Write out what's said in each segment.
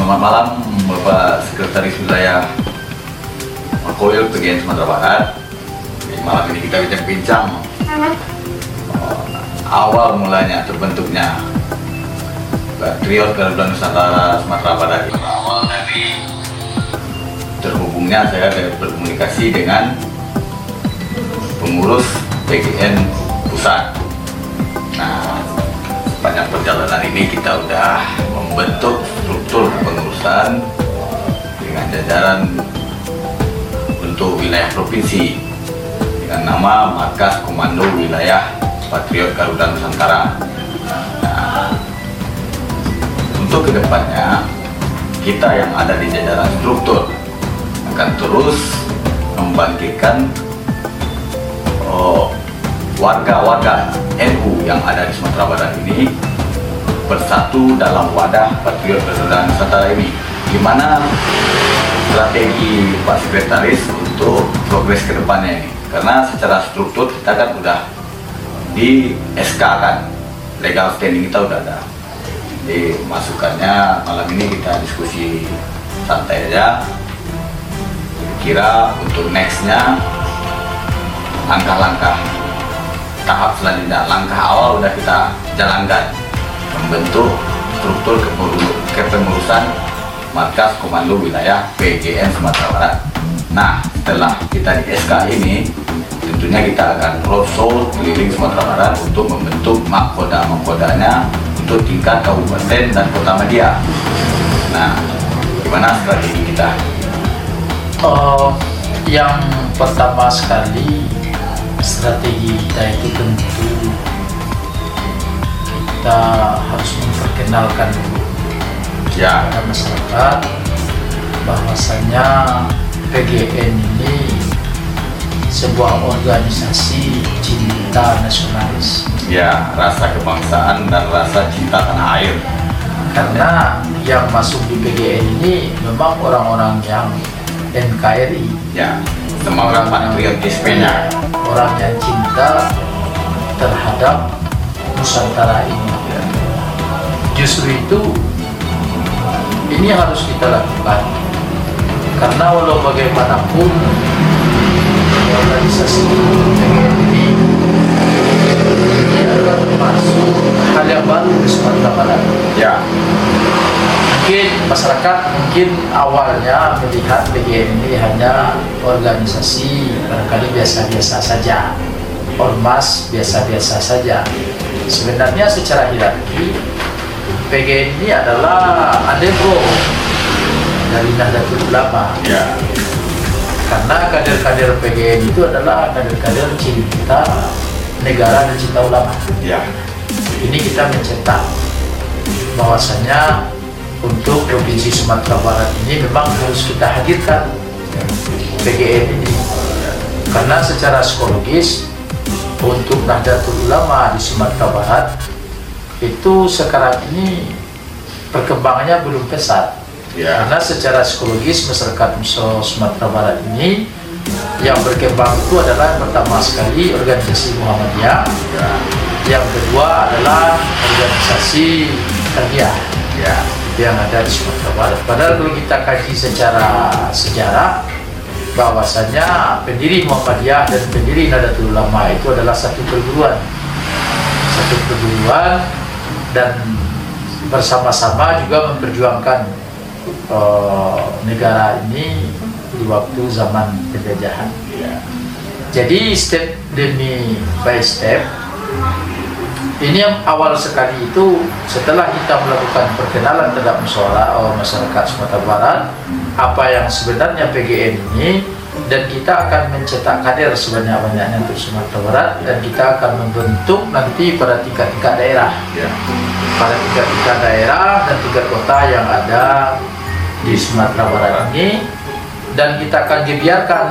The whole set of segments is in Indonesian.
Selamat malam Bapak Sekretaris Wilayah Makoil PGN Sumatera Barat. Malam ini kita bincang-bincang uh, awal mulanya terbentuknya Patriot Garuda Nusantara Sumatera Barat. Awal dari terhubungnya saya berkomunikasi dengan pengurus PGN pusat. Nah, sepanjang perjalanan ini kita udah membentuk struktur pengurusan dengan jajaran untuk wilayah provinsi dengan nama Markas Komando Wilayah Patriot Garuda Nusantara. Nah, untuk ke depannya kita yang ada di jajaran struktur akan terus membangkitkan oh, warga-warga NU yang ada di Sumatera Barat ini bersatu dalam wadah Patriot Garuda Nusantara ini di mana strategi Pak Sekretaris untuk progres ke depannya ini. Karena secara struktur kita kan udah di SK kan legal standing kita udah ada. Jadi masukannya malam ini kita diskusi santai aja. Kira untuk nextnya langkah-langkah tahap selanjutnya. Langkah awal udah kita jalankan. Membentuk struktur kepengurusan markas komando wilayah PGN Sumatera Barat. Nah setelah kita di SK ini tentunya kita akan roadshow keliling Sumatera Barat untuk membentuk mahkoda-mahkodanya untuk tingkat kabupaten dan kota media. Nah gimana strategi kita? Uh, yang pertama sekali strategi kita itu tentu kita harus memperkenalkan dulu ya. pada masyarakat bahwasanya PGN ini sebuah organisasi cinta nasionalis. Ya, rasa kebangsaan dan rasa cinta tanah air. Karena yang masuk di PGN ini memang orang-orang yang NKRI. Ya, semangat patriotismenya. Orang yang cinta terhadap Nusantara ini. Justru itu ini harus kita lakukan karena walau bagaimanapun organisasi PGN ini adalah termasuk hal yang baru di Sumatera. Ya, Mungkin masyarakat mungkin awalnya melihat PGN ini hanya organisasi barangkali biasa-biasa saja, ormas biasa-biasa saja. Sebenarnya secara hierarki PGN ini adalah adebro dari Nahdlatul Ulama ya, karena kader-kader PGN itu adalah kader-kader cinta negara dan cinta ulama. ya, Ini kita mencetak bahwasanya untuk provinsi Sumatera Barat ini memang harus kita hadirkan PGN ini. Karena secara psikologis untuk Nahdlatul Ulama di Sumatera Barat itu sekarang ini perkembangannya belum pesat. Ya, karena secara psikologis masyarakat Sumatera Barat ini yang berkembang itu adalah pertama sekali organisasi Muhammadiyah, ya, yang kedua adalah organisasi Tarbiyah. Ya, yang ada di Sumatera Barat. Padahal kalau kita kaji secara sejarah bahwasanya pendiri Muhammadiyah dan pendiri Nahdlatul Ulama itu adalah satu perguruan, satu perguruan dan bersama-sama juga memperjuangkan eh, negara ini di waktu zaman penjajahan. Jadi step demi by step ini yang awal sekali itu setelah kita melakukan perkenalan terhadap musyawarah oh, masyarakat Sumatera Barat apa yang sebenarnya PGN ini dan kita akan mencetak kader sebanyak-banyaknya untuk Sumatera Barat dan kita akan membentuk nanti pada tingkat-tingkat daerah. Ya, pada tingkat-tingkat daerah dan tingkat kota yang ada di Sumatera Barat ini. Dan kita akan dibiarkan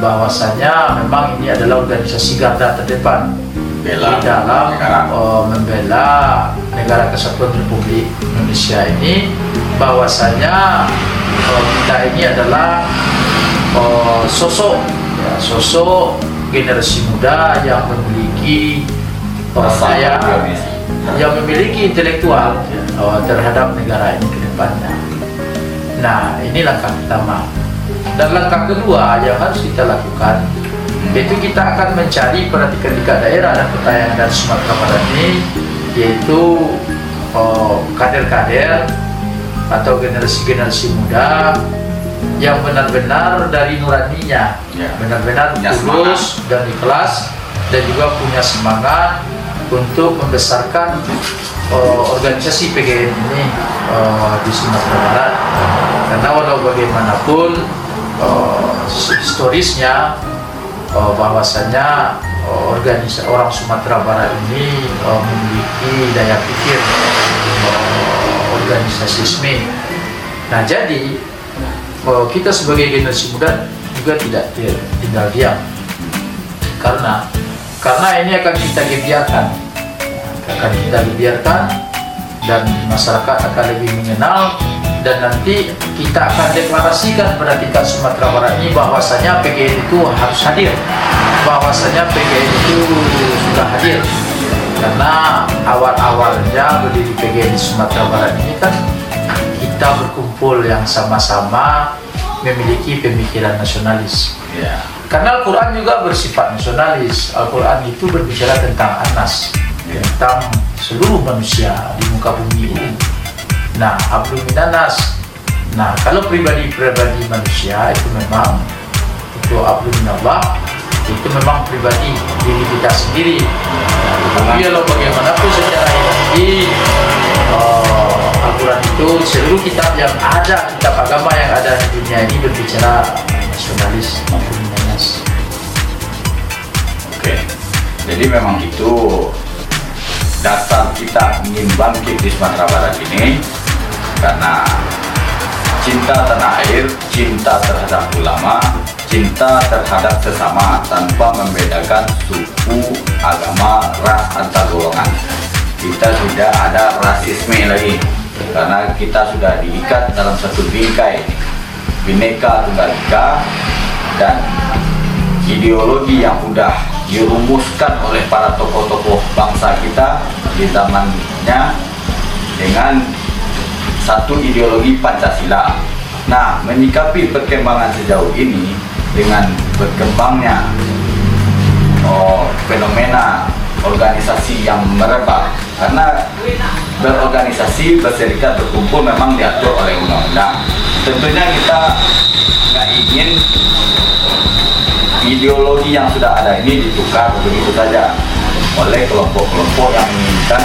bahwasanya memang ini adalah organisasi garda terdepan bela di dalam negara. uh, membela negara kesatuan Republik Indonesia ini bahwasanya uh, kita ini adalah uh, sosok ya, sosok generasi muda yang memiliki patriotis. yang memiliki intelektual uh, terhadap negara ini ke depannya. Nah, ini langkah pertama. Dan langkah kedua yang harus kita lakukan yaitu kita akan mencari perhatikan tingkat daerah dan pertanyaan dan Sumatera Barat ini yaitu oh, kader-kader atau generasi-generasi muda yang benar-benar dari nuraninya Ya. benar-benar tulus dan ikhlas dan juga punya semangat untuk membesarkan uh, organisasi PGN ini uh, di Sumatera Barat karena walau bagaimanapun uh, historisnya uh, bahwasanya uh, organisasi orang Sumatera Barat ini uh, memiliki daya pikir uh, organisasisme. Nah jadi uh, kita sebagai generasi muda juga tidak ti- tinggal diam karena karena ini akan kita biarkan akan kita biarkan dan masyarakat akan lebih mengenal dan nanti kita akan deklarasikan pada tingkat Sumatera Barat ini bahwasanya PGN itu harus hadir bahwasanya PGN itu sudah hadir karena awal-awalnya berdiri PGN di Sumatera Barat ini kan kita berkumpul yang sama-sama memiliki pemikiran nasionalis Ya. karena Al-Quran juga bersifat nasionalis. Al-Quran itu berbicara tentang anas, Ya. tentang seluruh manusia di muka bumi ini. Nah, ablu minanas. Nah, kalau pribadi-pribadi manusia itu memang itu ablu minallah itu memang pribadi diri kita sendiri. Nah, tapi kalau bagaimanapun secara ilahi eh, Al-Quran itu seluruh kitab yang ada, kitab agama yang ada di dunia ini berbicara nasionalis maupun minanas. Oke, jadi memang itu dasar kita ingin bangkit di Sumatera Barat ini karena cinta tanah air, cinta terhadap ulama, cinta terhadap sesama tanpa membedakan suku, agama, ras antar golongan. Kita tidak ada rasisme lagi karena kita sudah diikat dalam satu bingkai bineka tunggal ika dan ideologi yang sudah dirumuskan oleh para tokoh-tokoh bangsa kita di zamannya dengan satu ideologi Pancasila. Nah, menyikapi perkembangan sejauh ini dengan berkembangnya oh, fenomena organisasi yang merebak karena berorganisasi berserikat berkumpul memang diatur oleh undang-undang tentunya kita nggak ingin ideologi yang sudah ada ini ditukar begitu saja oleh kelompok-kelompok yang menginginkan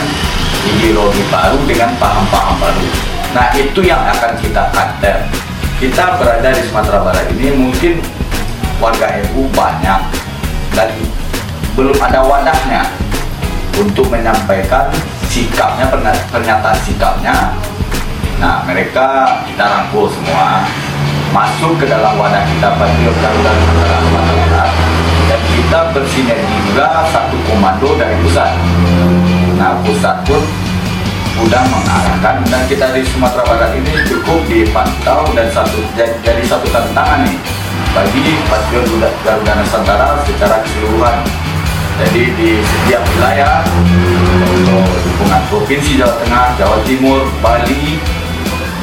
ideologi baru dengan paham-paham baru. Nah itu yang akan kita counter. Kita berada di Sumatera Barat ini mungkin warga NU banyak dan belum ada wadahnya untuk menyampaikan sikapnya pernya- pernyataan sikapnya. Nah mereka kita rangkul semua masuk ke dalam wadah kita Patriot Garuda Nusantara Sumatera Barat dan kita bersinergi juga satu komando dari pusat. Nah pusat pun udah mengarahkan dan kita di Sumatera Barat ini cukup dipantau dan satu jadi, satu tantangan nih bagi Patriot Garuda, Garuda Nusantara secara keseluruhan. Jadi di setiap wilayah untuk dukungan provinsi Jawa Tengah, Jawa Timur, Bali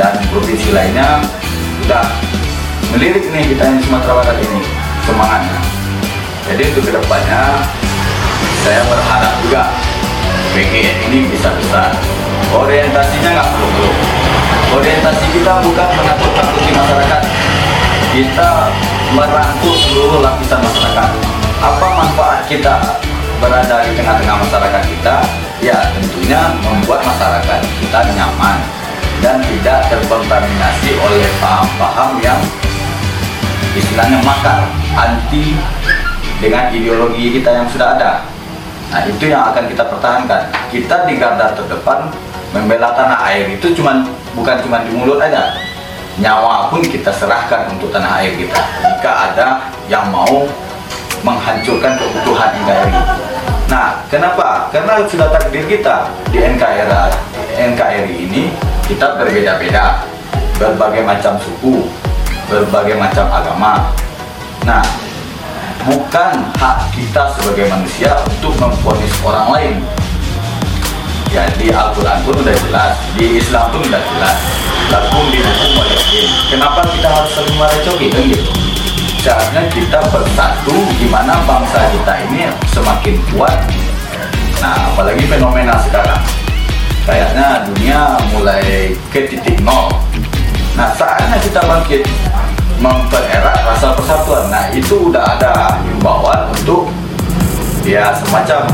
dan provinsi lainnya sudah melirik nih kita di Sumatera Barat ini semangatnya. Jadi untuk ke depannya saya berharap juga PGN ini bisa besar. Orientasinya nggak perlu Orientasi kita bukan menakut-nakuti masyarakat. Kita merangkul seluruh lapisan masyarakat. Apa manfaat kita berada di tengah-tengah masyarakat kita? Ya tentunya membuat masyarakat kita nyaman dan tidak terkontaminasi oleh paham-paham yang istilahnya makar, anti dengan ideologi kita yang sudah ada. Nah itu yang akan kita pertahankan. Kita di garda terdepan membela tanah air itu cuman bukan cuma di mulut aja. Nyawa pun kita serahkan untuk tanah air kita. Jika ada yang mau menghancurkan keutuhan NKRI. Nah, kenapa? Karena sudah takdir kita di NKRI, NKRI ini kita berbeda-beda, berbagai macam suku, berbagai macam agama. Nah, bukan hak kita sebagai manusia untuk memfonis orang lain. ya di Al-Quran pun udah jelas di Islam pun udah jelas. Lakum dinukum waliyakin kenapa kita harus saling merecoki? Kan gitu. Seharusnya kita bersatu gimana bangsa kita ini semakin kuat. Nah apalagi fenomena sekarang. Kayaknya dunia mulai ke titik nol. Nah saatnya kita bangkit mempererat rasa persatuan. Nah itu udah ada himbauan untuk ya semacam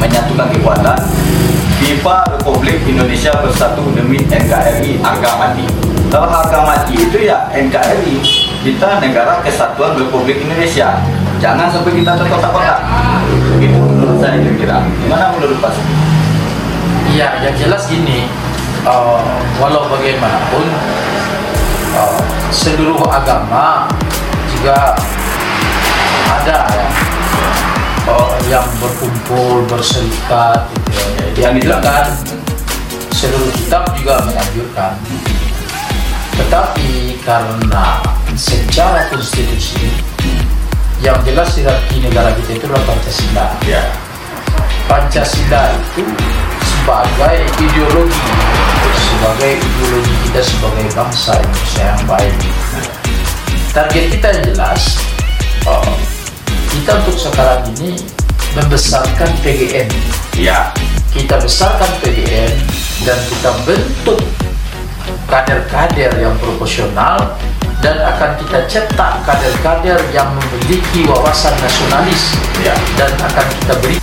menyatukan kekuatan FIFA Republik Indonesia Bersatu demi NKRI harga mati. Kalau harga mati itu ya NKRI kita negara kesatuan Republik Indonesia. Jangan sampai kita terkotak-kotak. Itu menurut saya kira-kira. Gimana menurut Pak? Iya, yang jelas gini, uh, walau bagaimanapun seluruh agama juga ada ya. Uh, yang berkumpul berserikat gitu ya. Yang dianjurkan seluruh kitab juga menganjurkan. Tetapi karena secara konstitusi yang jelas hierarki negara kita itu adalah Pancasila. Ya. Pancasila itu sebagai ideologi sebagai ideologi kita sebagai bangsa Indonesia yang baik. Target kita yang jelas uh, kita untuk sekarang ini membesarkan PGN ya. Kita besarkan PGN dan kita bentuk kader-kader yang proporsional dan akan kita cetak kader-kader yang memiliki wawasan nasionalis ya. dan akan kita beri